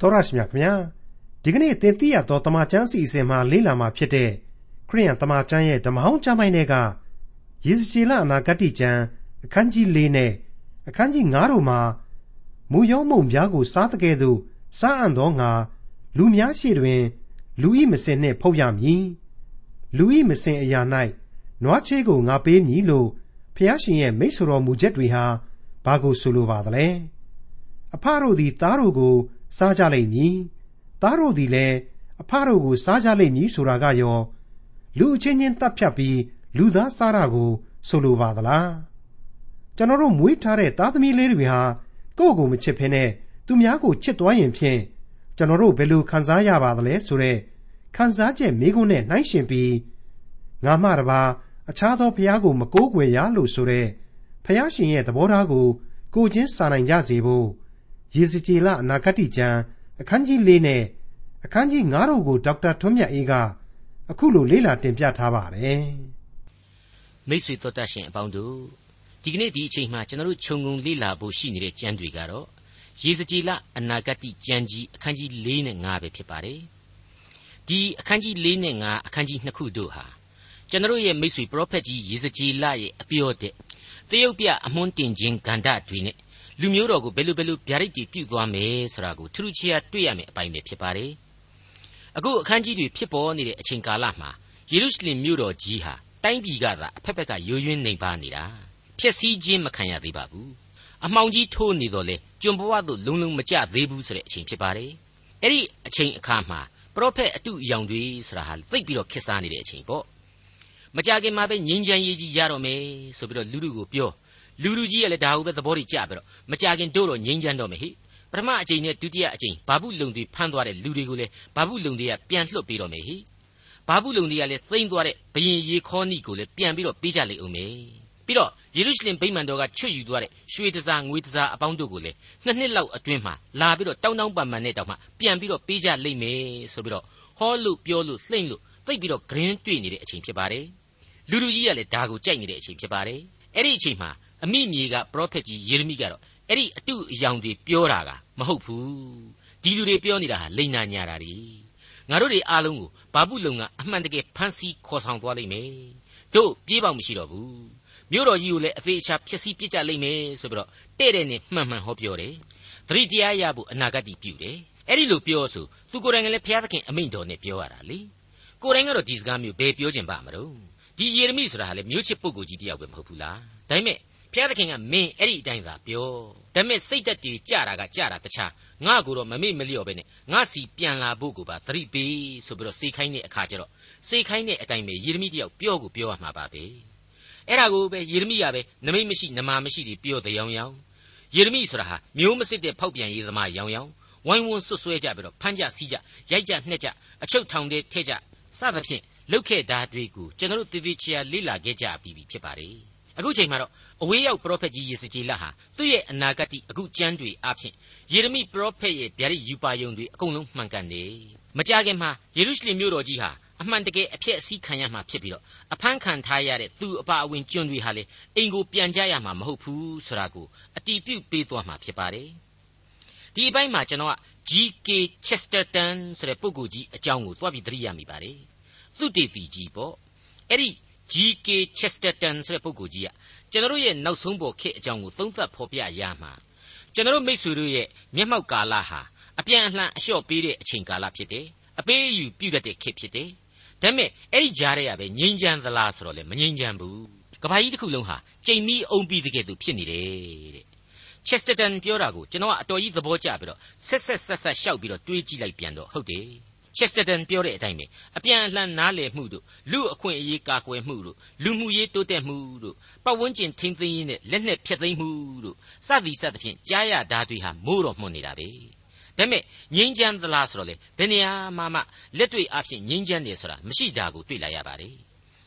တော်ရရှိမြခင်ဗျာဒီကနေ့သင်သိရသောတမန်ကျမ်းစီအစဉ်မှာလေ့လာမှာဖြစ်တဲ့ခရိယန်တမန်ကျမ်းရဲ့ဓမ္မဟောင်းကျမ်းပိုင်းတွေကယေဇကျေလအနာဂတ်ကျမ်းအခန်းကြီး၄နဲ့အခန်းကြီး9တို့မှာမူယောမုံပြားကိုစားတကယ်သို့စားအံ့သောငါလူများရှိတွင် လူဤမစင်နှင့်ဖုတ်ရမည်လူဤမစင်အရာ၌နွားချေးကိုငါပေးမည်လို့ဖျားရှင်ရဲ့မိတ်ဆွေတော်မူချက်တွေဟာဘာကိုဆိုလိုပါသလဲအဖတို့သည်သားတို့ကို စားကြလိမ့်မည်။သားတို့သည်လည်းအဖတို့ကိုစားကြလိမ့်မည်ဆိုတာကရောလူအချင်းချင်းတပ်ဖြတ်ပြီးလူသားစားတာကို ဆိုလိုပါသလား။ကျွန်တော်တို့မွေးထားတဲ့သားသမီးလေးတွေဟာကိုယ့်ကိုမချစ်ဖ ೇನೆ သူများကိုချစ်သွားရင်ဖြင့်ကျွန်တော်တို့ဘယ်လိုခံစားရပါသလဲဆိုတော့ခံစားချက်မိကုန်းနဲ့နှိုင်းရှင်ပြီးငါမှတပါအခြားသောဘုရားကိုမကိုးကွယ်ရလို့ဆိုတဲ့ဘုရားရှင်ရဲ့သဘောထားကိုကိုချင်းစာနိုင်ကြစေဖို့ ရေစကြည်လအနာဂတ်ကျမ်းအခန်းကြီး၄နဲ့အခန်းကြီး9တို့ကိုဒေါက်တာထွန်းမြတ်အေးကအခုလိုလေ့လာတင်ပြထားပါတယ်။မိတ်ဆွေတို့တတ်ရှင်အပေါင်းတို့ဒီကနေ့ဒီအချိန်မှာကျွန်တော်တို့ခြုံငုံလေ့လာဖို့ရှိနေတဲ့ကျမ်းတွေကတော့ရေစကြည်လအနာဂတ်ကျမ်းကြီးအခန်းကြီး၄နဲ့9ပဲဖြစ်ပါတယ်။ဒီအခန်းကြီး၄နဲ့9အခန်းကြီး2ခုတို့ဟာကျွန်တော်ရဲ့မိတ်ဆွေပရောဖက်ကြီးရေစကြည်လရဲ့အပြောတဲ့တရုတ်ပြအမွှန်းတင်ခြင်းဂန္ဓာတွေနဲ့ လူမျိုးတော်ကိုဘယ်လိုဘယ်လိုဗျာဒိတ်တွေပြုသွားမယ်ဆိုတာကိုထူးထူးခြားခြားတွေ့ရမယ့်အပိုင်းပဲဖြစ်ပါတယ်အခုအခန်းကြီးတွေဖြစ်ပေါ်နေတဲ့အချိန်ကာလမှာယေရုရှလင်မြို့တော်ကြီးဟာတိုင်းပြည်ကသာအဖက်ဖက်ကယိုယွင်းနေပါနေတာဖျက်ဆီးခြင်းမခံရသေးပါဘူးအမှောင်ကြီးထိုးနေတော့လေကျွန်ဘဝသို့လုံလုံမကျသေးဘူးဆိုတဲ့အချိန်ဖြစ်ပါတယ်အဲ့ဒီအချိန်အခါမှာပရောဖက်အတုအယောင်တွေဆိုတာဟာသိပ်ပြီးတော့ခက်စားနေတဲ့အချိန်ပေါ့မကြခင်မှာပဲငြိမ်းချမ်းရေးကြီးရတော့မယ်ဆိုပြီးတော့လူလူကိုပြော လူလူကြီးကလည်းဒါဟုပဲသဘောတွေကျပြီးတော့မကြခင်တို့တော့ငြိမ်းချမ်းတော့မယ်ဟိပထမအကြိမ်နဲ့ဒုတိယအကြိမ်ဘာဘူးလုံတွေဖမ်းသွားတဲ့လူတွေကိုလည်းဘာဘူးလုံတွေကပြန်လွှတ်ပေးတော့မယ်ဟိဘာဘူးလုံတွေကလည်းသိမ့်သွားတဲ့ဘယင်ရေခေါနီကိုလည်းပြန်ပြီးတော့ပေးကြလိမ့်အောင်မယ်ပြီးတော့ယေရုရှလင်ဗိမာန်တော်ကချွတ်ယူသွားတဲ့ရွှေတစားငွေတစားအပေါင်းတို့ကိုလည်းနှစ်နှစ်လောက်အတွင်းမှာလာပြီးတော့တောင်းတောင်းပန်ပန်နဲ့တောင်မှပြန်ပြီးတော့ပေးကြလိမ့်မယ်ဆိုပြီးတော့ဟောလို့ပြောလို့လှိမ့်လို့သိပ်ပြီးတော့ဂရင်းတွေ့နေတဲ့အချိန်ဖြစ်ပါတယ်လူလူကြီးကလည်းဒါကိုကြိုက်နေတဲ့အချိန်ဖြစ်ပါတယ်အဲ့ဒီအချိန်မှာ အမိမြေကပရောဖက်ကြီးယေရမိကတော့အဲ့ဒီအတုအယောင်တွေပြောတာကမဟုတ်ဘူးဒီလူတွေပြောနေတာဟာလိန်နာညာတာတွေငါတို့တွေအားလုံးကိုဘာပုလုံကအမှန်တကယ်ဖမ်းဆီးခေါ်ဆောင်သွားလိမ့်မယ်တို့ပြေးပေါက်မရှိတော့ဘူးမြို့တော်ကြီးကိုလည်းအသေးအချာဖျက်ဆီးပစ်ကြလိမ့်မယ်ဆိုပြီးတော့တဲ့တဲ့နဲ့မှန်မှန်ဟောပြောတယ်သတိတရားရဖို့အနာဂတ်ပြုတယ်အဲ့ဒီလိုပြောဆိုသူကိုယ်တိုင်ကလည်းဘုရားသခင်အမိန့်တော်နဲ့ပြောရတာလေကိုယ်တိုင်ကတော့ဒီစကားမျိုးဘယ်ပြောချင်ပါမလို့ဒီယေရမိဆိုတာဟာလေမျိုးချစ်ပုဂ္ဂိုလ်ကြီးတယောက်ပဲမဟုတ်ဘူးလားဒါပေမဲ့ ဘုရားသခင်ကမင်းအဲ့ဒီအတိုင်းသာပြောဒါပေမဲ့စိတ်သက်တွေကြတာကကြတာတခြားငါ့ကိုတော့မမေ့မလျော့ပဲနဲ့ငါစီပြန်လာဖို့ကိုပါသတိပေးဆိုပြီးတော့စေခိုင်းတဲ့အခါကျတော့စေခိုင်းတဲ့အတိုင်းပဲယေရမိတယောက်ပြောကိုပြောရမှာပါပဲအဲ့ဒါကိုပဲယေရမိကပဲနမိတ်မရှိနမာမရှိတွေပြောတဲ့ရောင်ရောင်ယေရမိဆိုတာဟာမျိုးမစစ်တဲ့ဖောက်ပြန်ရေးသမားရောင်ရောင်ဝိုင်းဝန်းဆွဆွဲကြပြီးတော့ဖမ်းကြစီးကြရိုက်ကြနှက်ကြအချုပ်ထောင်ထဲထည့်ကြစသဖြင့်လုတ်ခဲ့တာတွေကိုကျွန်တော်တို့တည်တည်ချာလေ့လာခဲ့ကြပြီးပြီဖြစ်ပါတယ် အခုချိန်မှာတော့အဝေးရောက်ပရောဖက်ကြီးယေစကြည်လဟာသူ့ရဲ့အနာဂတ်အခုကျမ်းတွေအဖြစ်ယေရမိပရောဖက်ရဲ့ဗျာဒိတ်ယူပါယုံတွေအကုန်လုံးမှန်ကန်နေမကြခင်မှာယေရုရှလင်မြို့တော်ကြီးဟာအမှန်တကယ်အဖြစ်အစည်းခံရမှာဖြစ်ပြီးတော့အဖမ်းခံထားရတဲ့သူအပါအဝင်ကျွန်းတွေဟာလေအိမ်ကိုပြန်ကြရမှာမဟုတ်ဘူးဆိုတာကိုအတီးပြုတ်ပေးသွားမှာဖြစ်ပါတယ်ဒီအပိုင်းမှာကျွန်တော်က G.K. Chesterton ဆိုတဲ့ပုဂ္ဂိုလ်ကြီးအကြောင်းကိုတွားပြီးသတိရမိပါတယ်သူတေတီကြီးပေါ့အဲ့ဒီ G.K. Chesterton ဆိုတဲ့ပုဂ္ဂိုလ်ကြီးကကျွန်တော်ရဲ့နောက်ဆုံးပေါ်ခေတ်အကြောင်းကိုသုံးသပ်ဖော်ပြရမှာကျွန်တော်မိษွေတို့ရဲ့မျက်မှောက်ကာလဟာအပြန်အလှန်အလျှော့ပေးတဲ့အချိန်ကာလဖြစ်တယ်အပေးအယူပြုတတ်တဲ့ခေတ်ဖြစ်တယ်ဒါပေမဲ့အဲ့ဒီကြားထဲကပဲငြိမ်းချမ်းသလားဆိုတော့လေမငြိမ်းချမ်းဘူးကဘာကြီးတစ်ခုလုံးဟာကြိမ်မီးအုံပြီးတကယ်သူဖြစ်နေတယ်တဲ့ချက်စတန်ပြောတာကိုကျွန်တော်ကအတော်ကြီးသဘောကျပြီးတော့ဆက်ဆက်ဆက်ဆက်ရှောက်ပြီးတော့တွေးကြည့်လိုက်ပြန်တော့ဟုတ်တယ် ချက်စတန်ပြောတဲ့အတိုင်းပဲအပြန်အလှန်နားလည်မှုတို့လူအခွင့်အရေးကာကွယ်မှုတို့လူမှုရေးတိုးတက်မှုတို့ပတ်ဝန်းကျင်ထိန်းသိမ်းရေးနဲ့လက်နက်ဖျက်သိမ်းမှုတို့စသည်စသဖြင့်ကြားရဓာတ်တွေဟာမိုးတော်မှုန်နေတာပဲဒါပေမဲ့ငြိမ်းချမ်းသလားဆိုတော့လေဘယ်နေရာမှမှလက်တွေ့အဖြစ်ငြိမ်းချမ်းတယ်ဆိုတာမရှိတာကိုတွေ့လာရပါတယ်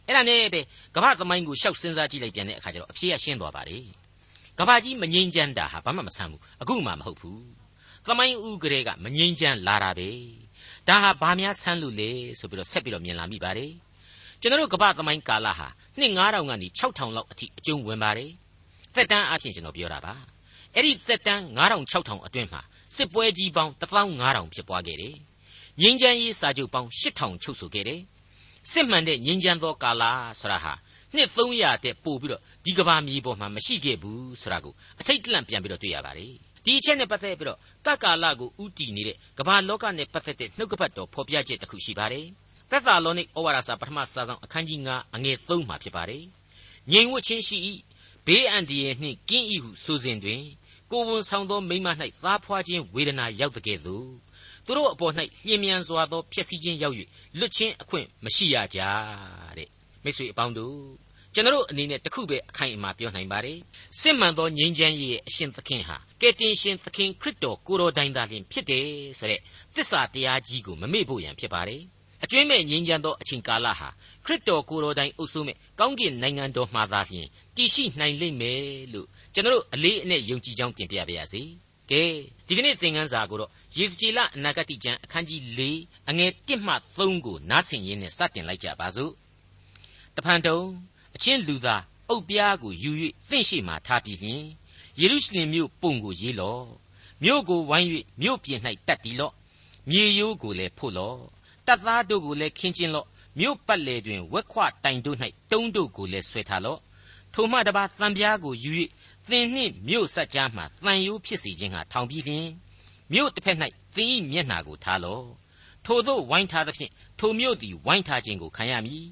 အဲ့ဒါနဲ့ပဲကမ္ဘာသမိုင်းကိုရှောက်စဉ်းစားကြည့်လိုက်ပြန်တဲ့အခါကျတော့အဖြေကရှင်းသွားပါတယ်ကမ္ဘာကြီးမငြိမ်းချမ်းတာဟာဘာမှမဆန်းဘူးအခုမှမဟုတ်ဘူးသမိုင်းဥကလေးကမငြိမ်းချမ်းလာတာပဲ ဒါဟာဘာများဆန်းလို့လဲဆိုပြီးတော့ဆက်ပြီးတော့မြင်လာမိပါတယ်ကျွန်တော်တို့ကမ္ဘာသမိုင်းကာလဟာနှစ်9000ကနေ6000လောက်အထိအကျုံးဝင်ပါတယ်သက်တမ်းအဖြစ်ကျွန်တော်ပြောတာပါအဲ့ဒီသက်တမ်း9000 6000အတွင်းမှာစစ်ပွဲကြီးပေါင်း15000ဖြစ်ပွားခဲ့တယ်ငင်းချမ်းရေးစာချုပ်ပေါင်း8000ချုပ်ဆိုခဲ့တယ်စစ်မှန်တဲ့ငင်းချမ်းသောကာလဆိုတာဟာနှစ်300တဲ့ပို့ပြီးတော့ဒီကဘာမြေပေါ်မှာမရှိခဲ့ဘူးဆိုတာကိုအထိတ်တလန့်ပြန်ပြီးတော့တွေ့ရပါတယ် ဒီအချက်နဲ့ပတ်သက်ပြီးတော့ကကာလကိုဥတီနေတဲ့ကဘာလောကနဲ့ပတ်သက်တဲ့နှုတ်ကပတ်တော်ဖော်ပြချက်တစ်ခုရှိပါတယ်သက်သာလောနိဩဝါဒစာပထမစာဆောင်အခန်းကြီး9အငယ်3မှာဖြစ်ပါတယ်ငြိမ်ဝတ်ခြင်းရှိ၏ဘေးအန္တရာယ်နှင့်ကင်း၏ဟုဆိုစဉ်တွင်ကိုဝန်ဆောင်သောမိမ၌သားဖွာခြင်းဝေဒနာရောက်တဲ့ကဲ့သို့သူတို့အပေါ်၌လျင်မြန်စွာသောဖြစ်စည်းခြင်းရောက်၍လွတ်ခြင်းအခွင့်မရှိရကြတဲ့မိတ်ဆွေအပေါင်းတို့ ကျွန်တော်အနေနဲ့တခုပဲအခိုင်အမာပြောနိုင်ပါတယ်စစ်မှန်သောငြိမ်းချမ်းရေးရဲ့အရှင်သခင်ဟာကယ်တင်ရှင်သခင်ခရစ်တော်ကိုတော်တိုင်သာလျှင်ဖြစ်တယ်ဆိုတဲ့သစ္စာတရားကြီးကိုမမေ့ဖို့ရန်ဖြစ်ပါတယ်အကျွင်းမဲ့ငြိမ်းချမ်းသောအချိန်ကာလဟာခရစ်တော်ကိုတော်တိုင်အုပ်စိုးမဲ့ကောင်းကင်နိုင်ငံတော်မှာသာလျှင်တည်ရှိနိုင်လိမ့်မယ်လို့ကျွန်တော်အလေးအနက်ယုံကြည်ကြောင်းတင်ပြပါရစေကဲဒီကနေ့သင်ခန်းစာကိုတော့ယေစကြည်လအနာဂတိကျမ်းအခန်းကြီး၄အငယ်1မှ3ကိုနားဆင်ရင်းနဲ့စတင်လိုက်ကြပါစို့တဖန်တုံအ ချင်းလူသားအုတ်ပြားကိုယူ၍သင့်ရှိမှထားပြီးလျှင်ယေရုရှလင်မြို့ပုံကိုရေးလော့မြို့ကိုဝိုင်း၍မြို့ပြင်၌တတ်တီလော့မြေရိုးကိုလည်းဖို့လော့တပ်သားတို့ကိုလည်းခင်းကျင်းလော့မြို့ပတ်လေတွင်ဝက်ခွတိုင်တို့၌တုံးတို့ကိုလည်းဆွဲထားလော့ထိုမှတပါသံပြားကိုယူ၍သင်နှင့်မြို့ဆက်ကြားမှတန်ယိုးဖြစ်စေခြင်းဟာထောင်ပြီးလျင်မြို့တစ်ဖက်၌သင်၏မျက်နှာကိုထားလော့ထိုသို့ဝိုင်းထားသဖြင့်ထိုမြို့သည်ဝိုင်းထားခြင်းကိုခံရမည်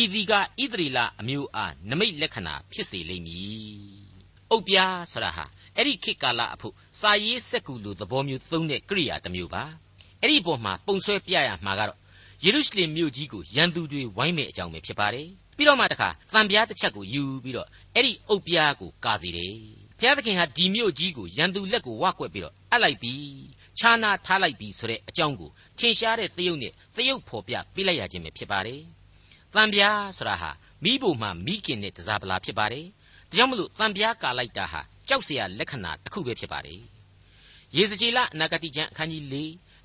ဤသည်ကဣသရေလအမျိုးအားနမိတ်လက္ခဏာဖြစ်စေလိမ့်မည်။အုတ်ပြားဆိုတာဟာအဲ့ဒီခေတ်ကာလအဖို့စာရေးစက်ကူလိုသဘောမျိုးသုံးတဲ့ကိရိယာတစ်မျိုးပါ။အဲ့ဒီပုံမှာပုံဆွဲပြရမှာကတော့ယေရုရှလင်မြို့ကြီးကိုရန်သူတွေဝိုင်းမဲ့အကြောင်းပဲဖြစ်ပါတယ်။ပြီးတော့မှတခါတံပြားတစ်ချက်ကိုယူပြီးတော့အဲ့ဒီအုတ်ပြားကိုကာစီတယ်။ဘုရားသခင်ဟာဒီမြို့ကြီးကိုရန်သူလက်ကိုဝါကွက်ပြီးတော့အပ်လိုက်ပြီးခြားနာထားလိုက်ပြီးဆိုတဲ့အကြောင်းကိုထင်ရှားတဲ့သရုပ်နဲ့သရုပ်ဖော်ပြပေးလိုက်ရခြင်းပဲဖြစ်ပါတယ်။ တံပြားဆိုတာဟာမိဖို့မှမိခင်နဲ့တစားပလာဖြစ်ပါတယ်။ဒါကြောင့်မလို့တံပြားကာလိုက်တာဟာကြောက်စရာလက္ခဏာတစ်ခုပဲဖြစ်ပါတယ်။ရေစကြည်လအနာဂတိကျမ်းအခန်းကြီး၄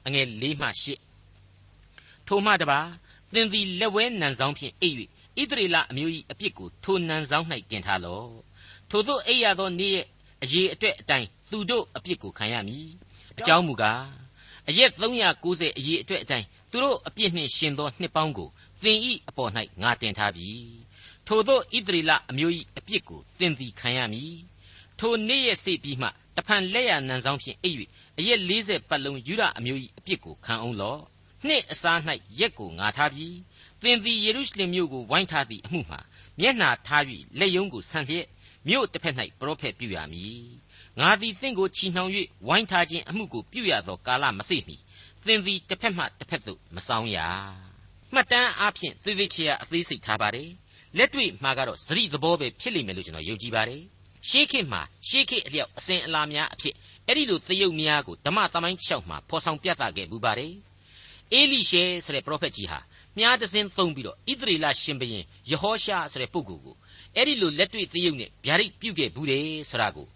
အငယ်၄မှ၈ထိုမှတပါသင်သည်လက်ဝဲနံဆောင်ဖြင့်အိပ်၍ဣသရေလအမျိုး၏အပြစ်ကိုထိုနံဆောင်၌တင်ထားလော့။ထိုသို့အိပ်ရသောနေ့ရဲ့အရေးအတွက်အတိုင်းသူတို့အပြစ်ကိုခံရမည်။အကြောင်းမူကားအရက်390အရေးအတွက်အတိုင်းသူတို့အပြစ်နှင့်ရှင်သောနှစ်ပေါင်းကို သင်ဤအပေါ်၌ငါတင်ထားပြီထို့သောဣသရေလအမျိုး၏အပြစ်ကိုသင်သည်ခံရမည်ထိုနေ့ရက်စေပြီးမှတဖန်လက်ရနံဆောင်ဖြင့်အိပ်၍အရက်40ပတ်လုံးယူရအမျိုး၏အပြစ်ကိုခံအောင်လော့နှစ်အစား၌ရက်ကိုငါထားပြီသင်သည်ယေရုရှလင်မြို့ကိုဝိုင်းထားသည့်အမှုမှာမျက်နှာထား၍လက်ယုံကိုဆန့်လျက်မြို့တစ်ဖက်၌ပရောဖက်ပြုရမည်ငါသည်သင်ကိုချီနှောင်၍ဝိုင်းထားခြင်းအမှုကိုပြုရသောကာလမစေ့မီသင်သည်တစ်ဖက်မှတစ်ဖက်သို့မဆောင်ရ မှတ်တမ်းအားဖြင့်သေသေးချာအသေးစိတ်ထားပါတယ်လက်တွေ့မှာကတော့စရိသဘောပဲဖြစ်လိမ့်မယ်လို့ကျွန်တော်ယုံကြည်ပါတယ်ရှေးခေတ်မှာရှေးခေတ်အလျောက်အစဉ်အလာများအဖြစ်အဲ့ဒီလိုသရုပ်များကိုဓမ္မသမိုင်းလျှောက်မှာဖော်ဆောင်ပြသခဲ့မှုပါတယ်အေလိရှေဆိုတဲ့ပရောဖက်ကြီးဟာမြားတစင်းသုံးပြီးတော့ဣသရေလရှင်ဘရင်ယေဟောရှာဆိုတဲ့ပုဂ္ဂိုလ်ကိုအဲ့ဒီလိုလက်တွေ့သရုပ်နဲ့ဗျာဒိတ်ပြုတ်ခဲ့ဘူးတယ်ဆိုတာကို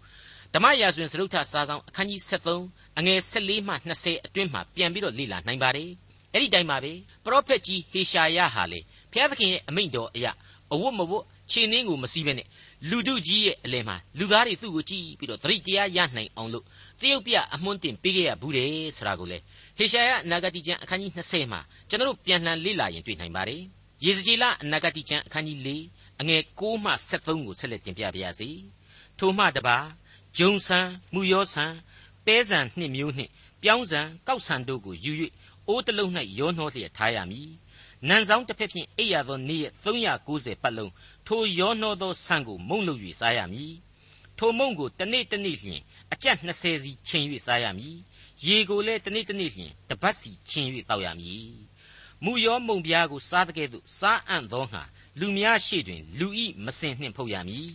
ဓမ္မရာဇဝင်စရုပ်ထစာဆောင်အခန်းကြီး73အငယ်14မှ20အတွင်းမှာပြန်ပြီးတော့လေ့လာနိုင်ပါတယ် အဲ့ဒီတိုင်းပါပဲပရောဖက်ကြီးဟေရှာယဟာလေဘုရားသခင်ရဲ့အမိန့်တော်အရာအဝတ်မဝတ်ခြေနှင်းကိုမစည်းဘဲနဲ့လူတို့ကြီးရဲ့အလယ်မှာလူသားတွေသူ့ကိုကြည့်ပြီးတော့သတိတရားရနိုင်အောင်လို့တရုတ်ပြအမွှန်းတင်ပေးခဲ့ရဘူးတယ်ဆိုတာကိုလေဟေရှာယအနာဂတိကျမ်းအခန်းကြီး20မှာကျွန်တော်တို့ပြန်လှန်လေ့လာရင်တွေ့နိုင်ပါတယ်ယေဇကျေလအနာဂတိကျမ်းအခန်းကြီး4အငယ်6မှ73ကိုဆက်လက်တင်ပြပါရစေထိုမှတပါဂျုံဆန်မူယောဆန်ပဲဆန်နှစ်မျိုးနှင့်ပြောင်းဆန်ကောက်ဆန်တို့ကိုယူ၍ အိုးတလုံး၌ရောနှောလျက်ထားရမည်နန်ဆောင်တစ်ဖက်ဖြင့်အိပ်ရသောနေ့ရက်390ပတ်လုံးထိုရောနှောသောဆန်ကိုမုံလို့၍စားရမည်ထိုမုံကိုတနေ့တနေ့လျှင်အကြက်20စီချိန်၍စားရမည်ရေကိုလည်းတနေ့တနေ့လျှင်တပတ်စီချိန်၍တောက်ရမည်မူရောမုံပြားကိုစားတဲ့ကဲ့သို့စားအံ့သောငါလူများရှိတွင် လူဤမစင်နှင့်ဖုတ်ရမည်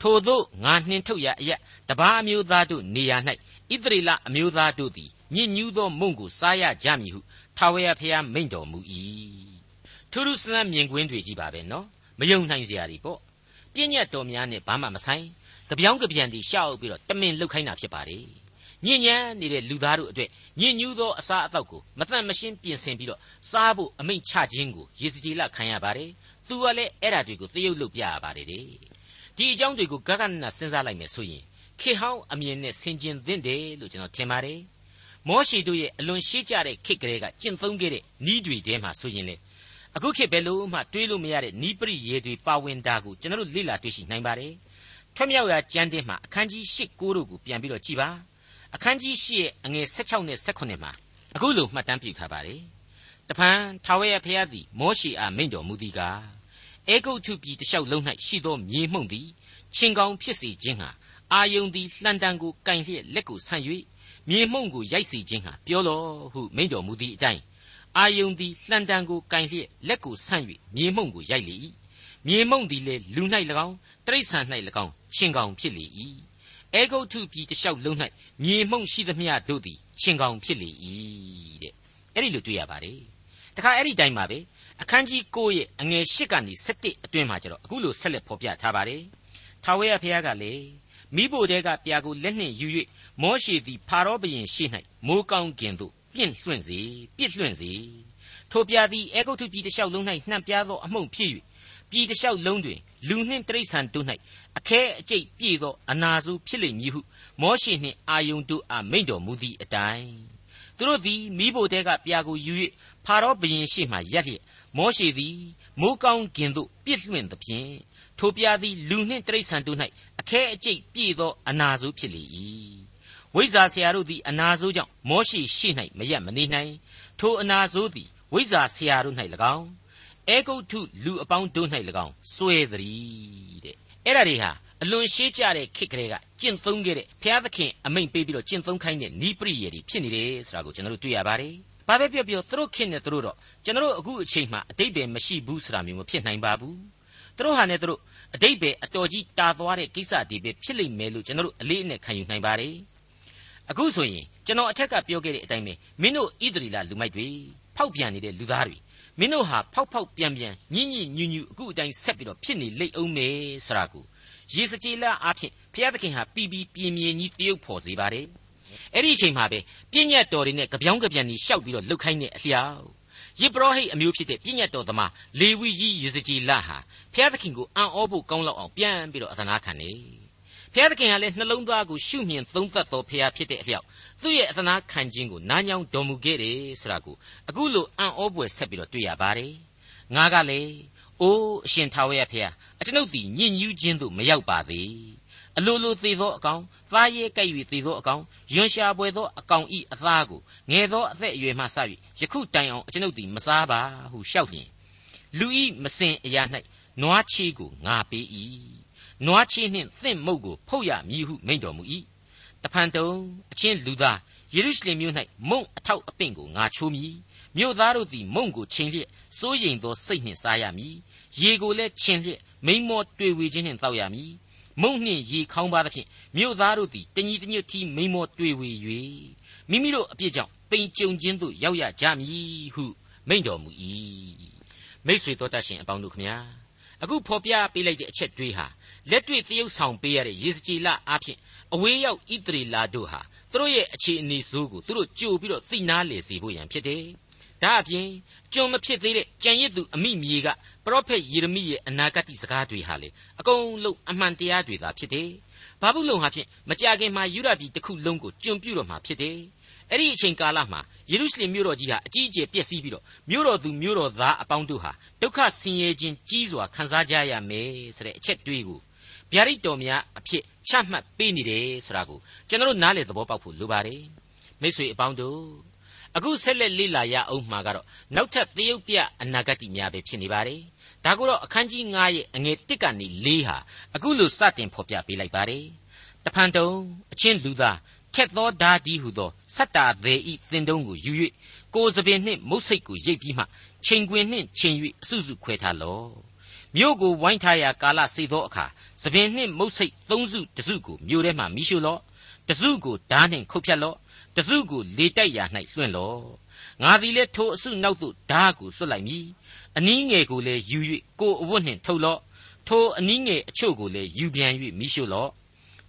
ထို့သောငါနှင်ထုတ်ရအရက်တပါးမျိုးသားတို့နေရာ၌ဣသရေလအမျိုးသားတို့သည် ညစ်ညူးသောမုံကိုစားရကြမည်ဟုထာဝရဘုရားမိန့်တော်မူ၏ထူးထူးဆန်းဆန်းမြင်ကွင်းတွေကြီးပါပဲနော်မယုံနိုင်စရာတွေပေါ့ပြည့်ညတ်တော်များနဲ့ဘာမှမဆိုင်တပြောင်းကပြန်တီရှောက်ပြီးတော့တမင်လုတ်ခိုင်းတာဖြစ်ပါလေညဉ့်ညမ်းနေတဲ့လူသားတို့အတွက်ညဉ့်ညူးသောအစာအသောက်ကိုမတန့်မရှင်းပြင်ဆင်ပြီးတော့စားဖို့အမိန့်ချခြင်းကိုယေစကြည်လခံရပါတယ်သူကလည်းအဲ့ဓာတွေကိုသရုပ်လုပ်ပြရပါတယ်တဲ့ဒီအကြောင်းတွေကိုဂဂနစဉ်းစားလိုက်မယ်ဆိုရင်ခေဟောင်းအမြင်နဲ့ဆင်ကျင်သင့်တယ်လို့ကျွန်တော်ထင်ပါတယ် မောရှိတို့ရဲ့အလွန်ရှေးကြတဲ့ခေတ်ကလေးကကျင့်သုံးခဲ့တဲ့ဤတွေထဲမှာဆိုရင်လေအခုခေတ်ဘယ်လို့မှတွေးလို့မရတဲ့ဤပရိယေတွေပါဝင်တာကိုကျွန်တော်တို့လေ့လာတွေ့ရှိနိုင်ပါတယ်ထွမြောက်ရာကျမ်းတင်းမှာအခန်းကြီး၈၉တို့ကိုပြန်ပြီးတော့ကြည်ပါအခန်းကြီး၈ရဲ့အငယ်16နဲ့18မှာအခုလိုမှတ်တမ်းပြုထားပါတယ်တဖန်ထာဝရဘုရားသည်မောရှိအားမိန့်တော်မူသည်ကားအေဂုတ်ထုပြည်တလျှောက်လုံး၌ရှိသောမြေမှုန့်သည်ချင်းကောင်းဖြစ်စေခြင်းဟာအာယုန်သည်လှန်တံကိုကင်လျက်လက်ကိုဆန့်၍ မြေမှုန့်ကိုရိုက်စေခြင်းဟာပြောလောဟုမိန့်တော်မူသည့်အတိုင်းအာယုန်သည်လှန်တံကိုကင်လျက်လက်ကိုဆန့်၍မြေမှုန့်ကိုရိုက်လေ၏မြေမှုန့်သည်လည်းလူ၌၎င်းတိရစ္ဆာန်၌၎င်းချင်းကောင်းဖြစ်လေ၏အေဂုတ်ထုပြည်တလျှောက်လုံး၌မြေမှုန့်ရှိသမျှတို့သည်ချင်းကောင်းဖြစ်လေ၏တဲ့အဲ့ဒီလိုတွေ့ရပါတယ်တခါအဲ့ဒီတိုင်းပါပဲအခန်းကြီး9ရဲ့အငယ်8ကနေ17အတွင်းမှာကျတော့အခုလိုဆက်လက်ဖော်ပြထားပါတယ်ထာဝရဘုရားကလည်း မိဖို့တဲကပြာကိုလက်နှင့်ယူ၍မောရှေသည်ဖာရောဘုရင်ရှေ့၌မိုးကောင်းကင်သို့ပြင့်လွှင့်စေပြစ်လွှင့်စေထိုပြာသည်အေဂုတ်ထုပြည်တစ်လျှောက်လုံး၌နှံ့ပြားသောအမှုန့်ဖြစ်၍ပြည်တစ်လျှောက်လုံးတွင်လူနှင့်တိရစ္ဆာန်တို့၌အခဲအကျိတ်ပြည့်သောအနာစုဖြစ်လိမ့်မည်ဟုမောရှေနှင့်အာယုန်တို့အားမိန့်တော်မူသည့်အတိုင်းသူတို့သည်မိဖို့တဲကပြာကိုယူ၍ဖာရောဘုရင်ရှေ့မှရပ်လျက်မောရှေသည်မိုးကောင်းကင်သို့ပြစ်လွှင့်သဖြင့် ထိုပြားသည်လူနှင့်တိရစ္ဆာန်တို့၌အခဲအကျိတ်ပြည့်သောအနာဆိုးဖြစ်လေ၏ဝိဇ္ဇာဆရာတို့သည်အနာဆိုးကြောင့်မောရှိရှိ၌မရက်မနေနိုင်ထိုအနာဆိုးသည်ဝိဇ္ဇာဆရာတို့၌၎င်းအေဂုတ်ထုလူအပေါင်းတို့၌၎င်းစွဲသည်တဲ့အဲ့ဒါတွေဟာအလွန်ရှေးကြတဲ့ခေတ်ကလေးကကျင့်သုံးခဲ့တဲ့ဘုရားသခင်အမိန့်ပေးပြီးတော့ကျင့်သုံးခိုင်းတဲ့ဤပရိယေတွေဖြစ်နေတယ်ဆိုတာကိုကျွန်တော်တို့တွေ့ရပါတယ်။ဘာပဲပြောပြောသူတို့ခင်နဲ့သူတို့တော့ကျွန်တော်တို့အခုအချိန်မှအတိတ်ပဲမရှိဘူးဆိုတာမျိုးမဖြစ်နိုင်ပါဘူး။သူတို့ဟာနဲ့သူတို့ အတိတ်ပဲအတော်ကြီးတာသွားတဲ့ကိစ္စတွေပဲဖြစ်လိမ့်မယ်လို့ကျွန်တော်တို့အလေးအနက်ခံယူနိုင်ပါတယ်အခုဆိုရင်ကျွန်တော်အထက်ကပြောခဲ့တဲ့အတိုင်းပဲမင်းတို့ဣသရေလလူမိုက်တွေဖောက်ပြန်နေတဲ့လူသားတွေမင်းတို့ဟာဖောက်ဖောက်ပြန်ပြန်ညင်ညင်ညူညူအခုအတိုင်းဆက်ပြီးတော့ဖြစ်နေလိမ့်အောင်မယ်ဆိုတာကိုရေစကြည်လအားဖြင့်ဘုရားသခင်ဟာပြီးပြီးပြင်းပြင်းကြီးတရုပ်ဖော်စေပါတယ်အဲ့ဒီအချိန်မှာပဲပြည့်ညတ်တော်တွေနဲ့ကြပြောင်းကြပြန်ကြီးရှောက်ပြီးတော့လှုပ်ခိုင်းတဲ့အလျောက် ယေဘရဟိတ်အမျိုးဖြစ်တဲ့ပြည့်ညတ်တော်သမားလေဝိကြီးယေစကြည်လဟာဖျားသခင်ကိုအံ့ဩဖို့ကောင်းလောက်အောင်ပြန်ပြီးတော့အသနာခံနေဖျားသခင်ကလည်းနှလုံးသားကိုရှုမြင်သုံးသပ်တော်ဖျားဖြစ်တဲ့အလျောက်သူ့ရဲ့အသနာခံခြင်းကိုနားညောင်းတော်မူခဲ့တယ်ဆိုတာကိုအခုလိုအံ့ဩပွေဆက်ပြီးတော့တွေ့ရပါတယ်ငါကလည်းအိုးအရှင်ထာဝရဖျားအကျွန်ုပ်သည်ညဉ့်ညူးခြင်းသို့မရောက်ပါသေး အလိုလိုသေသောအကောင်သားရဲကြိုက်၍သေသောအကောင်ယွန်ရှာပွေသောအကောင်ဤအသားကိုငယ်သောအသက်အရွယ်မှစ၍ယခုတိုင်အောင်အကျွန်ုပ်သည်မစားပါဟုလျှောက်လျင်လူဤမစင်အရာ၌နွားချီကိုငါပေး၏နွားချီနှင့်သင့်မုတ်ကိုဖုတ်ရမည်ဟုမိန့်တော်မူ၏တဖန်တုံအချင်းလူသားယေရုရှလင်မြို့၌မုံအထောက်အပင့်ကိုငါချိုးမည်မြို့သားတို့သည်မုံကိုချင်းလျက်စိုးရိမ်သောစိတ်နှင့်စားရမည်ရေကိုလည်းချင်းလျက်မိန်မောတွေ့ဝေခြင်းနှင့်တောက်ရမည် မုံနှင့်ရေခေါင်းပါသဖြင့်မြို့သားတို့သည်တညီတညွတ်တီမိန်မောတွေ့ဝေ၍မိမိတို့အပြစ်ကြောင့်ပိန်ကြုံခြင်းသို့ရောက်ရကြမည်ဟုမိန့်တော်မူ၏မိษွေတော်တတ်ရှင်အပေါင်းတို့ခမညာအခုဖော်ပြပေးလိုက်တဲ့အချက်တွေးဟာလက်တွေ့တရုပ်ဆောင်ပေးရတဲ့ယေစကြည်လအားဖြင့်အဝေးရောက်ဣတရီလာတို့ဟာသူတို့ရဲ့အခြေအနေဆိုးကိုသူတို့ကြိုပြီးတော့သိနာလေစေဖို့ရန်ဖြစ်တယ်။ ဒါအပြင်ကျွန်မဖြစ်သေးတဲ့ကြံရစ်သူအမိမြေကပရောဖက်ယေရမိရဲ့အနာဂတ်စကားတွေဟာလေအကုန်လုံးအမှန်တရားတွေသာဖြစ်တယ်။ဘာဘူးလုံဟာဖြင့်မကြခင်မှာယူရပြည်တစ်ခုလုံးကိုကျွန်ပြုတော့မှာဖြစ်တယ်။အဲ့ဒီအချိန်ကာလမှာယေရုရှလင်မြို့တော်ကြီးဟာအကြီးအကျယ်ပျက်စီးပြီးတော့မြို့တော်သူမြို့တော်သားအပေါင်းတို့ဟာဒုက္ခဆင်းရဲခြင်းကြီးစွာခံစားကြရမယ်ဆိုတဲ့အချက်တွေးကိုဗျာဒိတ်တော်များအဖြစ်ချမှတ်ပေးနေတယ်ဆိုတာကိုကျွန်တော်နားလေသဘောပေါက်ဖို့လိုပါတယ်မိတ်ဆွေအပေါင်းတို့ အခုဆက်လက်လေ့လာရအောင်မှာကတော့နောက်ထပ်သရုပ်ပြအနာဂတ်များပဲဖြစ်နေပါတယ်ဒါကိုတော့အခန်းကြီး9ရဲ့အငယ်1ကနေ4ဟာအခုလိုစတင်ဖော်ပြပေးလိုက်ပါတယ်တဖန်တုံအချင်းလူသားထက်သောဓာဒီဟုသောစတ္တာသေးဤသင်တုံးကိုယူ၍ကိုယ်စပင်နှင့်မုတ်စိတ်ကိုရိပ်ပြီးမှချိန်ခွင်နှင့်ချိန်၍အစုစုခွဲထားလော့မြို့ကိုဝိုင်းထားရာကာလစေသောအခါသပင်နှင့်မုတ်စိတ်သုံးစုတစုကိုမြို့ထဲမှမိရှုလော့တစုကိုဓာနှင့်ခုတ်ဖြတ်လော့ တစုကိုလေတိုက်ရာ၌လွှင့်လော့ငါသည်လည်းထိုအစုနောက်သို့ဓာကိုလွှတ်လိုက်မည်အနည်းငယ်ကိုလည်းယူ၍ကိုအဝတ်နှင့်ထုတ်လော့ထိုအနည်းငယ်အချို့ကိုလည်းယူပြန်၍မိရှုလော့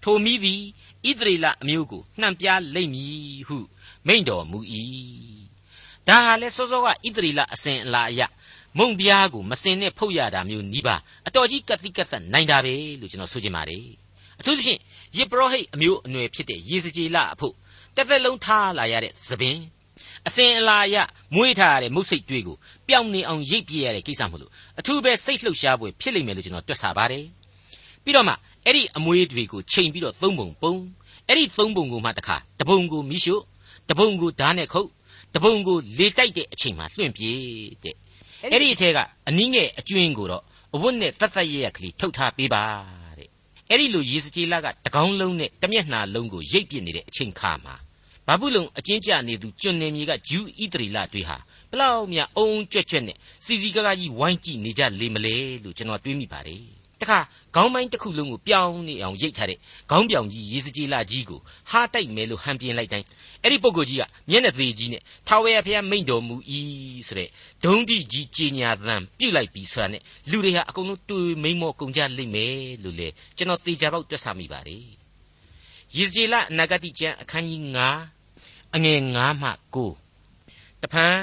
ထိုမိသည်ဣသရေလအမျိုးကိုနှံပြလိမ့်မည်ဟုမိန့်တော်မူ၏ဒါဟာလဲစောစောကဣသရေလအစဉ်အလာအရမုံပြားကိုမစင်နဲ့ဖုတ်ရတာမျိုးနီးပါအတော်ကြီးကတိကတ်သက်နိုင်တာပဲလို့ကျွန်တော်ဆိုချင်ပါတယ်အထူးသဖြင့်ယေဘရဟိတ်အမျိုးအနွယ်ဖြစ်တဲ့ယေဇကျေလအဖို့ တစ်သက်လုံးထားလာရတဲ့သပင်အစဉ်အလာအရမွေးထားရတဲ့မုတ်စိတ်တွေကိုပျောက်နေအောင်ရိပ်ပြရတဲ့ကိစ္စမလို့အထူးပဲစိတ်လှုပ်ရှားပွဲဖြစ်လိမ့်မယ်လို့ကျွန်တော်တွက်ဆပါတယ်ပြီးတော့မှအဲ့ဒီအမွေးတွေကိုချိန်ပြီးတော့သုံးပုံပုံအဲ့ဒီသုံးပုံကိုမှတခါတပုံကိုမိရှုတပုံကိုဓာတ်နဲ့ခုတ်တပုံကိုလေတိုက်တဲ့အချိန်မှာလွှင့်ပြေးတဲ့အဲ့ဒီအထက်ကအနည်းငယ်အကျွင်းကိုတော့အဝတ်နဲ့တတ်တတ်ရရကလေးထုတ်ထားပေးပါတဲ့ အဲ့ဒီလိုရေစကြည်လကတကောင်းလုံးနဲ့တမျက်နှာလုံးကိုရိပ်ပစ်နေတဲ့အချိန်ခါမှာဘာဘူးလုံအချင်းကြနေသူကျွန်းနေမြေကဂျူးဣတရီလတွေဟာဘလောက်များအုံကြွက်ကြွက်နဲ့စီစီကားကားကြီးဝိုင်းကြည့်နေကြလေမလဲလို့ကျွန်တော်တွေးမိပါတယ်တခါ ခေါင်းပိုင်းတစ်ခုလုံးကိုပြောင်းနေအောင်ရိတ်ထားတဲ့ခေါင်းပြောင်ကြီးရေစကြည်လာကြီးကိုဟာတိုက်မယ်လို့ဟန်ပြင်းလိုက်တိုင်းအဲ့ဒီပုဂ္ဂိုလ်ကြီးကမျက်နှာသေးကြီးနဲ့ထာဝရဘုရားမိန့်တော်မူ၏ဆိုတဲ့ဒုံးတိကြီးကြီးညာသံပြုတ်လိုက်ပြီဆိုတာနဲ့လူတွေဟာအကုန်လုံးတွေ့မိန်မောကုန်ကြလိမ့်မယ်လို့လေကျွန်တော်သေချာပေါက်တွက်ဆမိပါတယ်ရေစကြည်လာအနာဂတိကျမ်းအခန်းကြီး9အငယ်9မှ9တဖန်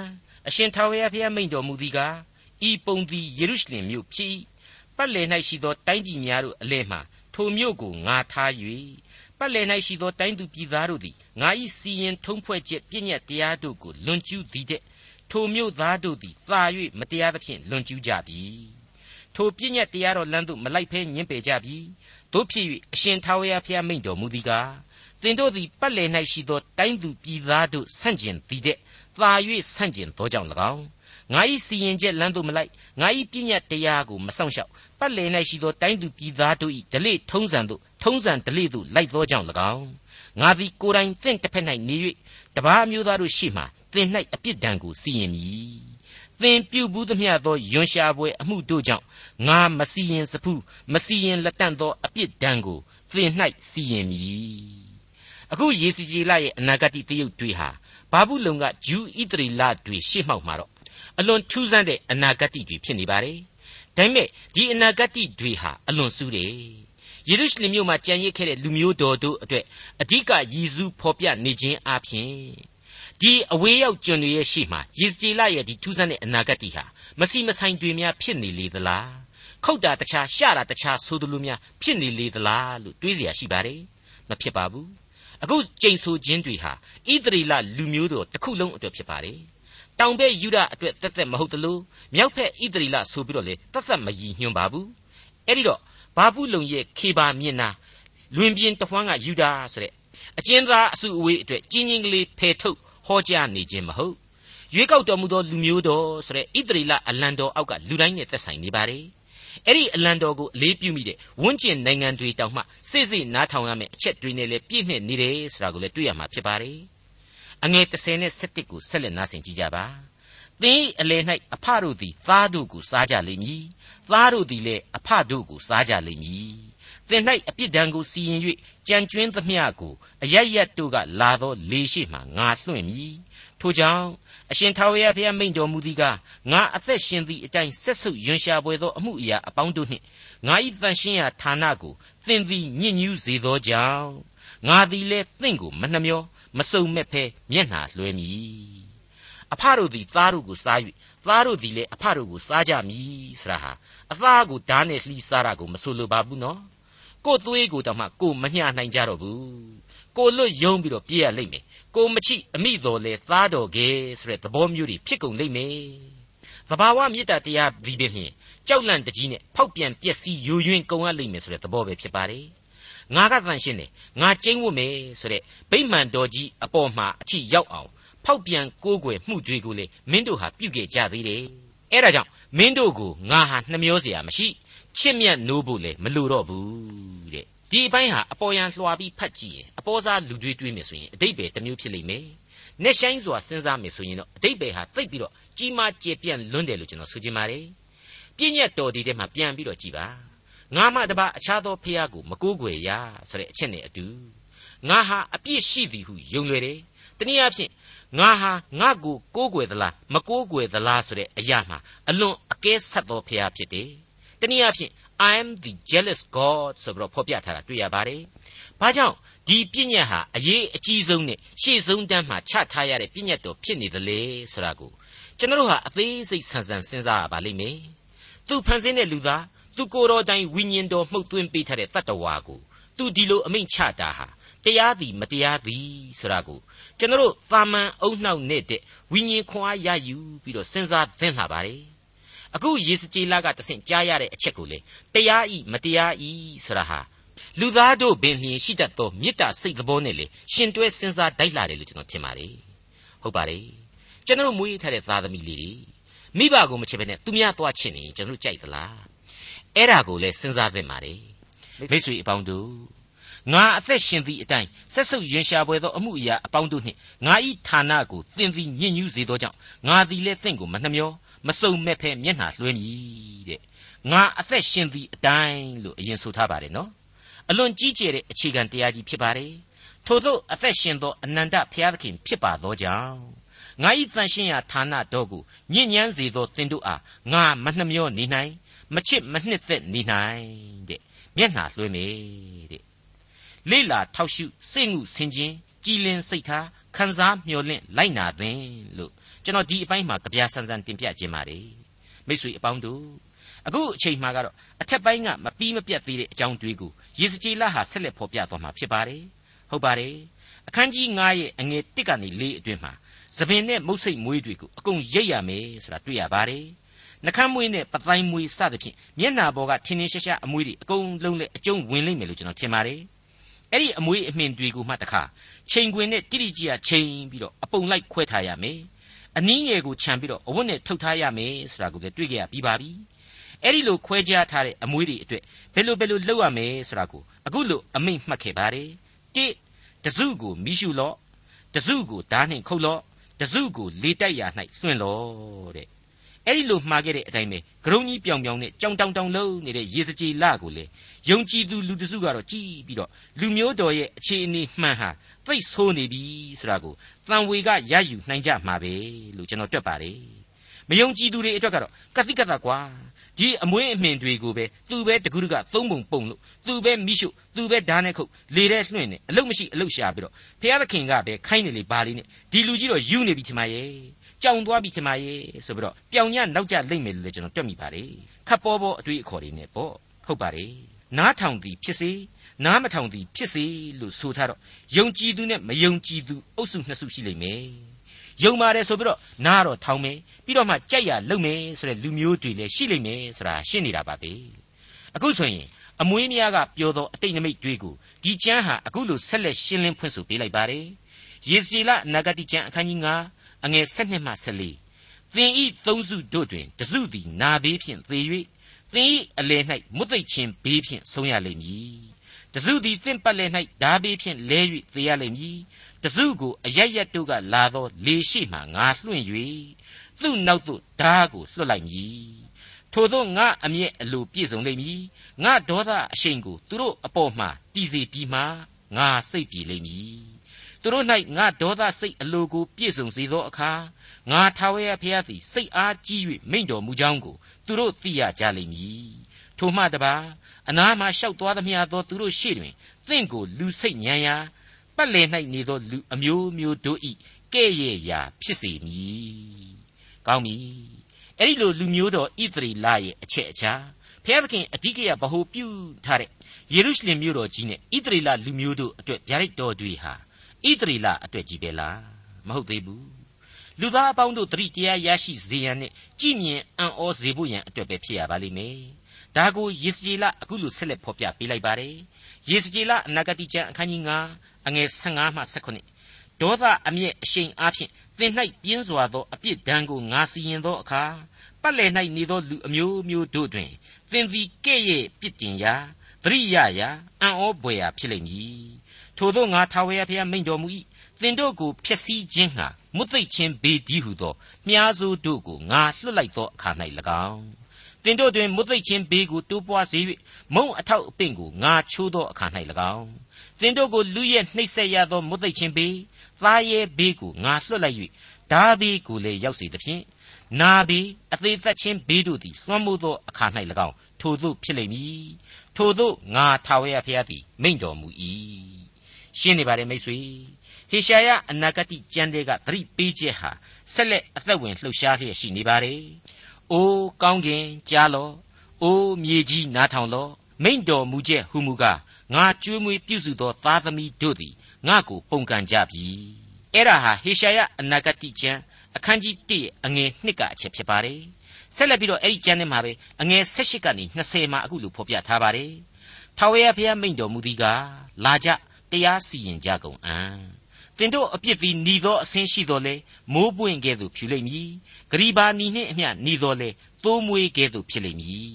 အရှင်ထာဝရဘုရားမိန့်တော်မူသည်ကားဤပုံသည်ယေရုရှလင်မြို့ဖြစ် ပတ်လည်၌ရှိသောတိုင်းပြည်များတို့အလယ်မှထိုမြို့ကိုငါထား၍ပတ်လည်၌ရှိသောတိုင်းသူပြည်သားတို့သည်ငါ၏စီရင်ထုံးဖွဲ့ချက်ပြည့်ညတ်တရားတို့ကိုလွန်ကျူးသည်တဲ့ထိုမြို့သားတို့သည်သာ၍မတရားသဖြင့်လွန်ကျူးကြပြီထိုပြည့်ညတ်တရားတော်လမ်းသို့မလိုက်ဖဲညှင်းပယ်ကြပြီတို့ဖြစ်၍အရှင်ထာဝရဘုရားမိန့်တော်မူသည်ကားသင်တို့သည်ပတ်လည်၌ရှိသောတိုင်းသူပြည်သားတို့ဆန့်ကျင်သည်တဲ့သာ၍ဆန့်ကျင်သောကြောင့်၎င်း ငါ၏စီရင်ချက်လမ်းသို့မလိုက်ငါ၏ပြည့်ညတ်တရားကိုမဆောင်ရှောက်ပတ်လည်၌ရှိသောတိုင်းသူပြည်သားတို့၏ဓလေ့ထုံးစံသို့ထုံးစံဓလေ့သို့လိုက်သောကြောင့်၎င်းငါသည်ကိုယ်တိုင်သင်တစ်ဖက်၌နေ၍တပါးမျိုးသားတို့ရှေ့မှသင်၌အပြစ်ဒဏ်ကိုစီရင်မည်သင်ပြုဘူးသမျှသောယွန်ရှာပွဲအမှုတို့ကြောင့်ငါမစီရင်စဖူးမစီရင်လက်တန့်သောအပြစ်ဒဏ်ကိုသင်၌စီရင်မည်အခုယေစီကြီးလရဲ့အနာဂတ်တရုပ်တွေဟာဘာဘူးလုံကဂျူးဣသရေလတွေရှေ့မှောက်မှာတော့ အလွန်ထူးဆန်းတဲ့အနာဂတ်တွေဖြစ်နေပါတယ်ဒါပေမဲ့ဒီအနာဂတ်တွေဟာအလွန်စူးတယ်ယေရုရှလင်မြို့မှာကြံရစ်ခဲ့တဲ့လူမျိုးတော်တို့အတွက်အဓိကရည်စူးဖော်ပြနေခြင်းအပြင်ဒီအဝေးရောက်ကျွန်တွေရဲ့ရှေ့မှာယေစကြည်လရဲ့ဒီထူးဆန်းတဲ့အနာဂတ်ဟာမစီမဆိုင်တွေများဖြစ်နေလေသလားခုတ်တာတခြားရှတာတခြားဆိုသလိုများဖြစ်နေလေသလားလို့တွေးเสียရှိပါတယ်မဖြစ်ပါဘူးအခုကြိမ်ဆိုခြင်းတွေဟာဣသရေလလူမျိုးတော်တစ်ခုလုံးအတွက်ဖြစ်ပါတယ် တောင်ဘက်ယူဒအတွက်သက်သက်မဟုတ်တလို့မြောက်ဘက်ဣသရေလဆိုပြီးတော့လေသက်သက်မရည်ညွှန်းပါဘူးအဲ့ဒီတော့ဘာဘူးလုံရဲ့ခေပါမြင်နာလွင်ပြင်းတဝှမ်းကယူဒာဆိုတဲ့အကျဉ်းသားအစုအဝေးအတွက်ကြီးကြီးကလေးဖယ်ထုတ်ဟောကြားနေခြင်းမဟုတ်ရွေးကောက်တော်မူသောလူမျိုးတော်ဆိုတဲ့ဣသရေလအလံတော်အောက်ကလူတိုင်းနဲ့သက်ဆိုင်နေပါတယ်အဲ့ဒီအလံတော်ကိုအလေးပြုမိတဲ့ဝန်းကျင်နိုင်ငံတွေတောင်မှစိစိနားထောင်ရမယ့်အချက်တွေနဲ့လည်းပြည့်နှက်နေတယ်ဆိုတာကိုလည်းတွေ့ရမှာဖြစ်ပါတယ် အငယ်30နဲ့17ကိုဆက်လက်နားဆင်ကြကြပါသင်အလယ်၌အဖတို့သည်သားတို့ကိုစားကြလိမ့်မည်သားတို့သည်လည်းအဖတို့ကိုစားကြလိမ့်မည်သင်၌အပြစ်ဒဏ်ကိုစီရင်၍ကြံကျွင်းသမျှကိုအရရတ်တို့ကလာသောလေရှိမှငါလွှင့်မည်ထိုကြောင့်အရှင်ထာဝရဘုရားမိန့်တော်မူသည်ကားငါအသက်ရှင်သည့်အတိုင်းဆက်ဆုပ်ယွန်ရှာပွေသောအမှုအရာအပေါင်းတို့နှင့်ငါ၏တန်ရှင်းရာဌာနကိုသင်သည်ညစ်ညူးစေသောကြောင့်ငါသည်လည်းသင်ကိုမနှမျော မစုံမဲ့ဖဲမျက်နှာလွှဲမည်အဖတို့သည်သားတို့ကိုစား၍သားတို့သည်လည်းအဖတို့ကိုစားကြမည်ဆရာဟာအသားကိုဓာတ်နဲ့လှီးစားတာကိုမဆိုလိုပါဘူးနော်ကိုသွေးကိုတောင်မှကိုမမျှနိုင်ကြတော့ဘူးကိုလွတ်ယုံပြီးတော့ပြေးရလိမ့်မယ်ကိုမချိအမိတော်လေသားတော်ကဲဆိုတဲ့သဘောမျိုးတွေဖြစ်ကုန်လိမ့်မယ်သဘာဝမေတ္တာတရားဒီပင်ဖြင့်ကြောက်လန့်တကြီးနဲ့ဖောက်ပြန်ပျက်စီးယိုယွင်းကုန်ရလိမ့်မယ်ဆိုတဲ့သဘောပဲဖြစ်ပါတယ် ငါကတန်ရှင်းတယ်ငါကျိန်းဝတ်မယ်ဆိုတဲ့ဗိမှန်တော်ကြီးအပေါ်မှာအချိရောက်အောင်ဖောက်ပြန်ကိုးကွယ်မှုတွေကိုလေမင်းတို့ဟာပြုခဲ့ကြသေးတယ်အဲ့ဒါကြောင့်မင်းတို့ကိုငါဟာနှမျောเสียမရှိချစ်မြတ်နိုးဖို့လေမလိုတော့ဘူးတဲ့ဒီအပိုင်းဟာအပေါ်ယံလွှာပြီးဖတ်ကြည့်ရင်အပေါ်စားလူတွေးတွေးမယ်ဆိုရင်အတိတ်ပဲတစ်မျိုးဖြစ်လိမ့်မယ်။နဲ့ဆိုင်စွာစဉ်းစားမယ်ဆိုရင်တော့အတိတ်ပဲဟာသိပ်ပြီးတော့ကြီးမားကျယ်ပြန့်လွန်းတယ်လို့ကျွန်တော်ဆိုချင်ပါတယ်။ပြည့်ညက်တော်ဒီထဲမှာပြန်ပြီးတော့ကြည်ပါ။ ငါမှတပါအခြားသောဖះကိုမကိုးကွယ်ရဆိုတဲ့အချက်နဲ့အတူငါဟာအပြစ်ရှိသည်ဟုယုံလွယ်တယ်။တနည်းအားဖြင့်ငါဟာငါကိုကိုးကွယ်သလားမကိုးကွယ်သလားဆိုတဲ့အရာမှာအလွန်အကဲဆက်သောဖះဖြစ်တယ်။တနည်းအားဖြင့် I am the jealous God ဆိုပြီးတော့ဖော်ပြထားတာတွေ့ရပါတယ်။ဘာကြောင့်ဒီပြည့်ညတ်ဟာအရေးအကြီးဆုံးနဲ့ရှေ့ဆုံးတန်းမှာချထားရတဲ့ပြည့်ညတ်တော်ဖြစ်နေသလဲဆိုတာကိုကျွန်တော်တို့ဟာအသေးစိတ်ဆန်းဆန်းစဉ်းစားရပါလိမ့်မယ်။သူဖန်ဆင်းတဲ့လူသား သူကိုယ်တော်တိုင်ဝိညာဉ်တော်မှုတ်သွင်းပေးထားတဲ့တတ္တဝါကိုသူဒီလိုအမိန့်ချတာဟာတရားသည်မတရားသည်ဆိုတာကိုကျွန်တော်သာမန်အုံနှောက်နဲ့တဲ့ဝိညာဉ်ခွန်အားရယူပြီးတော့စဉ်းစားသင့်လာပါတယ်အခုယေစကြည်လာကတဆင့်ကြားရတဲ့အချက်ကိုလေတရားဤမတရားဤဆိုတာဟာလူသားတို့ပင်လျင်ရှိတတ်သောမေတ္တာစိတ်သဘောနဲ့လေရှင်တွဲစဉ်းစားတိုက်လာတယ်လို့ကျွန်တော်ထင်ပါတယ်ဟုတ်ပါတယ်ကျွန်တော်မွေးထားတဲ့သားသမီးလေးတွေမိဘကိုမချစ်ဘဲနဲ့သူများသွားချစ်နေကျွန်တော်ကြိုက်သလား အဲ့ဒါကိုလေစဉ်းစားသင့်ပါတယ်မိတ်ဆွေအပေါင်းတို့ငါအသက်ရှင်သည့်အတိုင်းဆက်ဆုပ်ရင်ရှာပွေသောအမှုအရာအပေါင်းတို့နှင့်ငါဤဌာနကိုသင်သည်ညဉ့်ညူးစေသောကြောင့်ငါသည်လည်းသင်ကိုမနှမျောမစုံမဲ့ဖဲမျက်နှာလွှဲမည်တဲ့ငါအသက်ရှင်သည့်အတိုင်းလို့အရင်ဆိုထားပါတယ်နော်အလွန်ကြီးကျယ်တဲ့အခြေခံတရားကြီးဖြစ်ပါတယ်ထို့သောအသက်ရှင်သောအနန္တဘုရားသခင်ဖြစ်ပါသောကြောင့်ငါဤတန်ရှင်းရာဌာနတော်ကိုညဉ့်ညမ်းစေသောသင်တို့အားငါမနှမျောနေနိုင် မချစ်မနှစ်သက်နေနိုင်တဲ့မျက်နှာလွှဲမေတဲ့လေလာထောက်ရှုစိတ်ငုဆင်ခြင်းကြည်လင်စိတ်ထားခံစားမျှော်လင့်လိုက်နာသင်လို့ကျွန်တော်ဒီအပိုင်းမှာကြပြဆန်းဆန်းတင်ပြခြင်းပါတယ်မိတ်ဆွေအပေါင်းတို့အခုအချိန်မှကတော့အထက်ပိုင်းကမပြီးမပြတ်သေးတဲ့အကြောင်းတွေးကိုယေစကြည်လဟာဆက်လက်ဖော်ပြသွားမှာဖြစ်ပါတယ်ဟုတ်ပါတယ်အခန်းကြီး9ရဲ့အငယ်1ကနေ4အတွင်းမှာသပင်နဲ့မုတ်ဆိတ်မွေးတွေကိုအကုန်ရိတ်ရမယ်ဆိုတာတွေ့ရပါတယ် နှခမ်းမွေးနဲ့ပတိုင်းမွေးစသဖြင့်မျက်နာပေါ်ကထင်းထင်းရှားရှားအမွေးတွေအကုန်လုံးနဲ့အကျုံးဝင်လိမ့်မယ်လို့ကျွန်တော်ထင်ပါတယ်အဲ့ဒီအမွေးအမြင်တွေကိုမှတခါချိန်ခွင်နဲ့တိတိကျကျချိန်ပြီးတော့အပုံလိုက်ခွဲထားရမယ်အနည်းငယ်ကိုခြံပြီးတော့အဝတ်နဲ့ထုတ်ထားရမယ်ဆိုတာကိုလည်းတွေ့ကြရပြီးပါပြီအဲ့ဒီလိုခွဲခြားထားတဲ့အမွေးတွေအတွက်ဘယ်လိုဘယ်လိုလုပ်ရမယ်ဆိုတာကိုအခုလိုအမိန့်မှတ်ခဲ့ပါတယ်တိတစုကိုမိရှုလော့တစုကိုဓာနှင့်ခုတ်လော့တစုကိုလေတိုက်ရာ၌လွှင့်လော့တဲ့ အဲ့ဒီလိုမှားခဲ့တဲ့အတိုင်းပဲဂရုံကြီးပြောင်ပြောင်နဲ့ကြောင်တောင်တောင်လုံးနေတဲ့ရေစကြည်လကိုလေယုံကြည်သူလူတစုကတော့ကြည်ပြီးတော့လူမျိုးတော်ရဲ့အခြေအနေမှန်ဟာသိဆိုးနေပြီဆိုတာကိုတန်ဝေကရယူနိုင်ကြမှာပဲလို့ကျွန်တော်တွက်ပါတယ်မယုံကြည်သူတွေအတွက်ကတော့ကတိကတကွာဒီအမွေးအမြင်တွေကိုပဲသူပဲတကူးတကသုံးပုံပုံလို့သူပဲမိရှုသူပဲဓာတ်နဲ့ခုတ်လေတဲ့လွှင့်နေအလုတ်မရှိအလုတ်ရှာပြီးတော့ဖះသခင်ကပဲခိုင်းနေလေပါလိနဲ့ဒီလူကြီးတော့ယူနေပြီထင်ပါရဲ့ ကြောင်သွားပြီထင်ပါရဲ့ဆိုပြီးတော့ပြောင်ညနောက်ကျလိမ့်မယ်လို့လည်းကျွန်တော်တွက်မိပါတယ်ခပ်ပေါ်ပေါ်အတွေ့အခေါ်တွေနဲ့ပေါ့ဟုတ်ပါတယ်နားထောင်သည်ဖြစ်စေနားမထောင်သည်ဖြစ်စေလို့ဆိုထားတော့ယုံကြည်သူနဲ့မယုံကြည်သူအုပ်စုနှစ်စုရှိလိမ့်မယ်ယုံပါတယ်ဆိုပြီးတော့နားတော့ထောင်မယ်ပြီးတော့မှကြိုက်ရလုံမယ်ဆိုတဲ့လူမျိုးတွေလည်းရှိလိမ့်မယ်ဆိုတာရှင်းနေတာပါပဲအခုဆိုရင်အမွေးများကပြောသောအတိတ်နမိတ်တွေကိုဒီကျမ်းဟာအခုလိုဆက်လက်ရှင်းလင်းဖွင့်ဆိုပေးလိုက်ပါတယ်ယေစီလနဂတိကျမ်းအခန်းကြီး9 အငယ်7မှ14သင်ဤသုံးစုတို့တွင်တစုသည်နာဘေးဖြင့်သေ၍သင်ဤအလယ်၌မွတ်သိပ်ခြင်းဘေးဖြင့်ဆုံးရလိမ့်မည်တစုသည်သင်ပတ်လည်၌ဓာဘေးဖြင့်လဲ၍သေရလိမ့်မည်တစုကိုအရရက်တို့ကလာသောလေရှိမှငါလွှင့်၍သူ့နောက်သို့ဓာကိုလွှတ်လိုက်မည်ထို့သောငါအမျက်အလိုပြည့်စုံလိမ့်မည်ငါဒေါသအရှိန်ကိုသူတို့အပေါ်မှတည်စေပြီးမှငါစိတ်ပြေလိမ့်မည် သူတို့၌ငါဒေါသစိတ်အလိုကိုပြည့်စုံစေသောအခါငါထာဝရဘုရားသည်စိတ်အားကြီး၍မိန့်တော်မူကြောင်းကိုသူတို့သိရကြလိမ့်မည်ထိုမှတပါအနာမှာလျှောက်သွားသမျှသောသူတို့ရှေ့တွင်သင်ကိုလူစိတ်ညံရာပတ်လည်၌နေသောလူအမျိုးမျိုးတို့ဤကဲ့ရဲ့ရာဖြစ်စေမည်ကောင်းပြီအဲ့ဒီလိုလူမျိုးတော်ဣသရေလရဲ့အချက်အချာဖျားသခင်အဓိကရဗဟုပြုထားတဲ့ယေရုရှလင်မြို့တော်ကြီးနဲ့ဣသရေလလူမျိုးတို့အတွက်ဗျာဒိတ်တော်တွေဟာ ဣသရေလအတွက်ကြီးပဲလားမဟုတ်သေးဘူးလူသားအပေါင်းတို့တတိတရားရရှိစေရန်နဲ့ကြည်မြင်အံ့ဩစေဖို့ရန်အတွက်ပဲဖြစ်ရပါလိမ့်မယ်ဒါကိုယေစကြည်လအခုလိုဆက်လက်ဖော်ပြပေးလိုက်ပါတယ်ယေစကြည်လအနာဂတိကျမ်းအခန်းကြီး9အငယ်15မှ18ဒေါသအမျက်အရှိန်အားဖြင့်သင်၌ပြင်းစွာသောအပြစ်ဒဏ်ကိုငါစီရင်သောအခါပတ်လည်၌နေသောလူအမျိုးမျိုးတို့တွင်သင်သည်ကဲ့ရဲ့ပြစ်တင်ရာသတိရရာအံ့ဩပွေရာဖြစ်လိမ့်မည် ထို့သောငါထာဝရဘုရားမိန့်တော်မူ၏သင်တို့ကိုဖျက်ဆီးခြင်းဟာမွတ်သိပ်ခြင်းဘေးဒီဟုသောမြားစိုးတို့ကိုငါလွှတ်လိုက်သောအခါ၌၎င်းသင်တို့တွင်မွတ်သိပ်ခြင်းဘေးကိုတိုးပွားစေ၍မုံအထောက်အပင့်ကိုငါချိုးသောအခါ၌၎င်းသင်တို့ကိုလူရဲ့နှိပ်စက်ရသောမွတ်သိပ်ခြင်းဘေးသားရဲဘေးကိုငါလွှတ်လိုက်၍ဓာဘေးကိုလည်းရောက်စေသဖြင့်နာဘေးအသေးသက်ခြင်းဘေးတို့သည်လွှမ်းမိုးသောအခါ၌၎င်းထိုသို့ဖြစ်လိမ့်မည်ထိုသို့ငါထာဝရဘုရားသည်မိန့်တော်မူ၏ ရှင်းနေပါတယ်မိတ်ဆွေဟေရှာယအနာဂတိကျမ်းတွေကသတိပေးချက်ဟာဆက်လက်အသက်ဝင်လှုပ်ရှားလျက်ရှိနေပါတယ်။အိုးကောင်းကင်ကြားလော့။အိုးမြေကြီးနားထောင်လော့မိန့်တော်မူချက်ဟူမူကားငါကျွေးမွေးပြုစုသောသားသမီးတို့သည်ငါကိုပုန်ကန်ကြပြီအဲ့ဒါဟာဟေရှာယအနာဂတိကျမ်းအခန်းကြီး1အငယ်2ကအချက်ဖြစ်ပါတယ်ဆက်လက်ပြီးတော့အဲ့ဒီကျမ်းထဲမှာပဲအငယ်18ကနေ20မှာအခုလိုဖော်ပြထားပါတယ်ထာဝရဘုရားမိန့်တော်မူသည်ကားလာကြ တရားစီရင်ကြကုန်အံ့တင်တို့အပြစ်သည်ဏီသောအဆင်းရှိတော်လဲမိုးပွင့်ကဲ့သို့ဖြူလိမ့်မည်ဂရီဘာဏီနှင့်အမျှဏီတော်လဲသိုးမွေးကဲ့သို့ဖြစ်လိမ့်မည်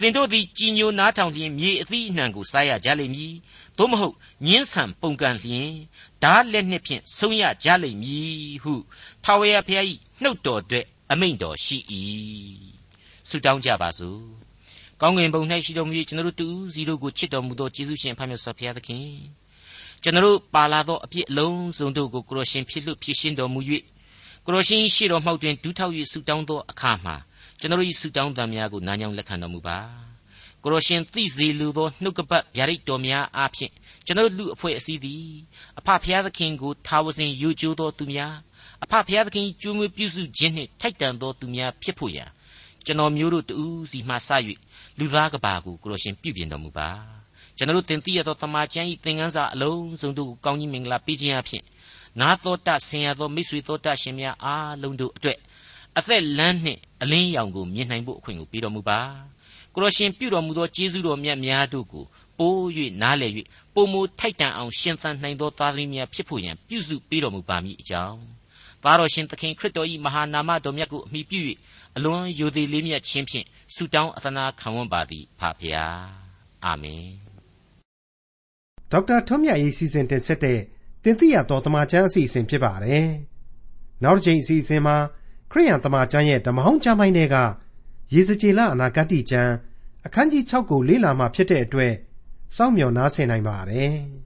တင်တို့သည်ကြည်ညိုနားထောင်လျင်မြေအသီးအနှံကိုစားရကြလိမ့်မည်သို့မဟုတ်ညင်းဆန်ပုန်ကန်လျင်ဓာလက်နှစ်ဖြင့်ဆုံးရကြလိမ့်မည်ဟုထာဝရဘုရား၏နှုတ်တော်အတွက်အမိန့်တော်ရှိ၏ဆုတောင်းကြပါစို့ကောင်းကင်ဘုံ၌ရှိတော်မူ၏ကျွန်တော်တို့တူစီတို့ကိုချစ်တော်မူသောယေရှုရှင်ဖခင်ဆောဖရာသခင် ကျွန်တော်တို့ပါလာသောအပြစ်အလုံးစုံတို့ကိုကိုရရှင်ဖြစ်လို့ဖြစ်ရှင်းတော်မူ၍ကိုရရှင်ရှိတော်မှောက်တွင်ဒူးထောက်၍ဆုတောင်းသောအခါမှာကျွန်တော်၏ဆုတောင်းသံများကိုနားညောင်းလက်ခံတော်မူပါကိုရရှင်သိစေလိုသောနှုတ်ကပတ်ဗျာဒိတ်တော်များအားဖြင့်ကျွန်တော်လူအဖွဲ့အစည်းသည်အဖဖျားသခင်ကိုထာဝစဉ်ယူကျိုးသောသူများအဖဖျားသခင်ကျွေးမွေးပြုစုခြင်းနှင့်ထိုက်တန်သောသူများဖြစ်ဖို့ရာကျွန်တော်မျိုးတို့တူးစီမှစ၍လူသားကဘာကိုကိုရရှင်ပြုပြင်တော်မူပါ ကျွန်တော်တို့တင်သိရသောသမာကျမ်းဤသင်ခန်းစာအလုံးစုံတို့ကိုကောင်းကြီးမင်္ဂလာပေးခြင်းအဖြစ်နာတော်တဆင်ရသောမိတ်ဆွေတော်တရှင်များအားလုံးတို့အတွက်အသက်လန်းနှင့်အလင်းရောင်ကိုမြင်နိုင်ဖို့အခွင့်ကိုပေးတော်မူပါကိုရရှင်ပြုတော်မူသောကျေးဇူးတော်မြတ်များတို့ကိုပိုး၍နားလည်၍ပုံမူထိုက်တန်အောင်ရှင်သန်နိုင်သောသားသမီးများဖြစ်ဖို့ရန်ပြုစုပေးတော်မူပါမည်အကြောင်းသားတော်ရှင်သခင်ခရစ်တော်၏မဟာနာမတော်မြတ်ကိုအမိပြု၍အလွန်ယိုသေးလေးမြတ်ခြင်းဖြင့်ဆုတောင်းအသနာခံဝန်ပါသည်ဖဖျားအာမင် ဒေါက်တာထွန်းမြတ်ရေး စီစဉ်တင်ဆက်တဲ့တင်ပြတော်တမချန်းအစီအစဉ် ဖြစ်ပါတယ် နောက်တစ်ချိန်အစီအစဉ်မှာ ခရိယံတမန်ကျမ်းရဲ့ ဓမ္မဟောင်းကျမ်းပိုင်းတွေကရေစကြည်လအနာဂတ်ကျမ်း အခန်းကြီး6ကို လေ့လာမှဖြစ်တဲ့အတွက် စောင့်မျှော်နားဆင်နိုင်ပါတယ်။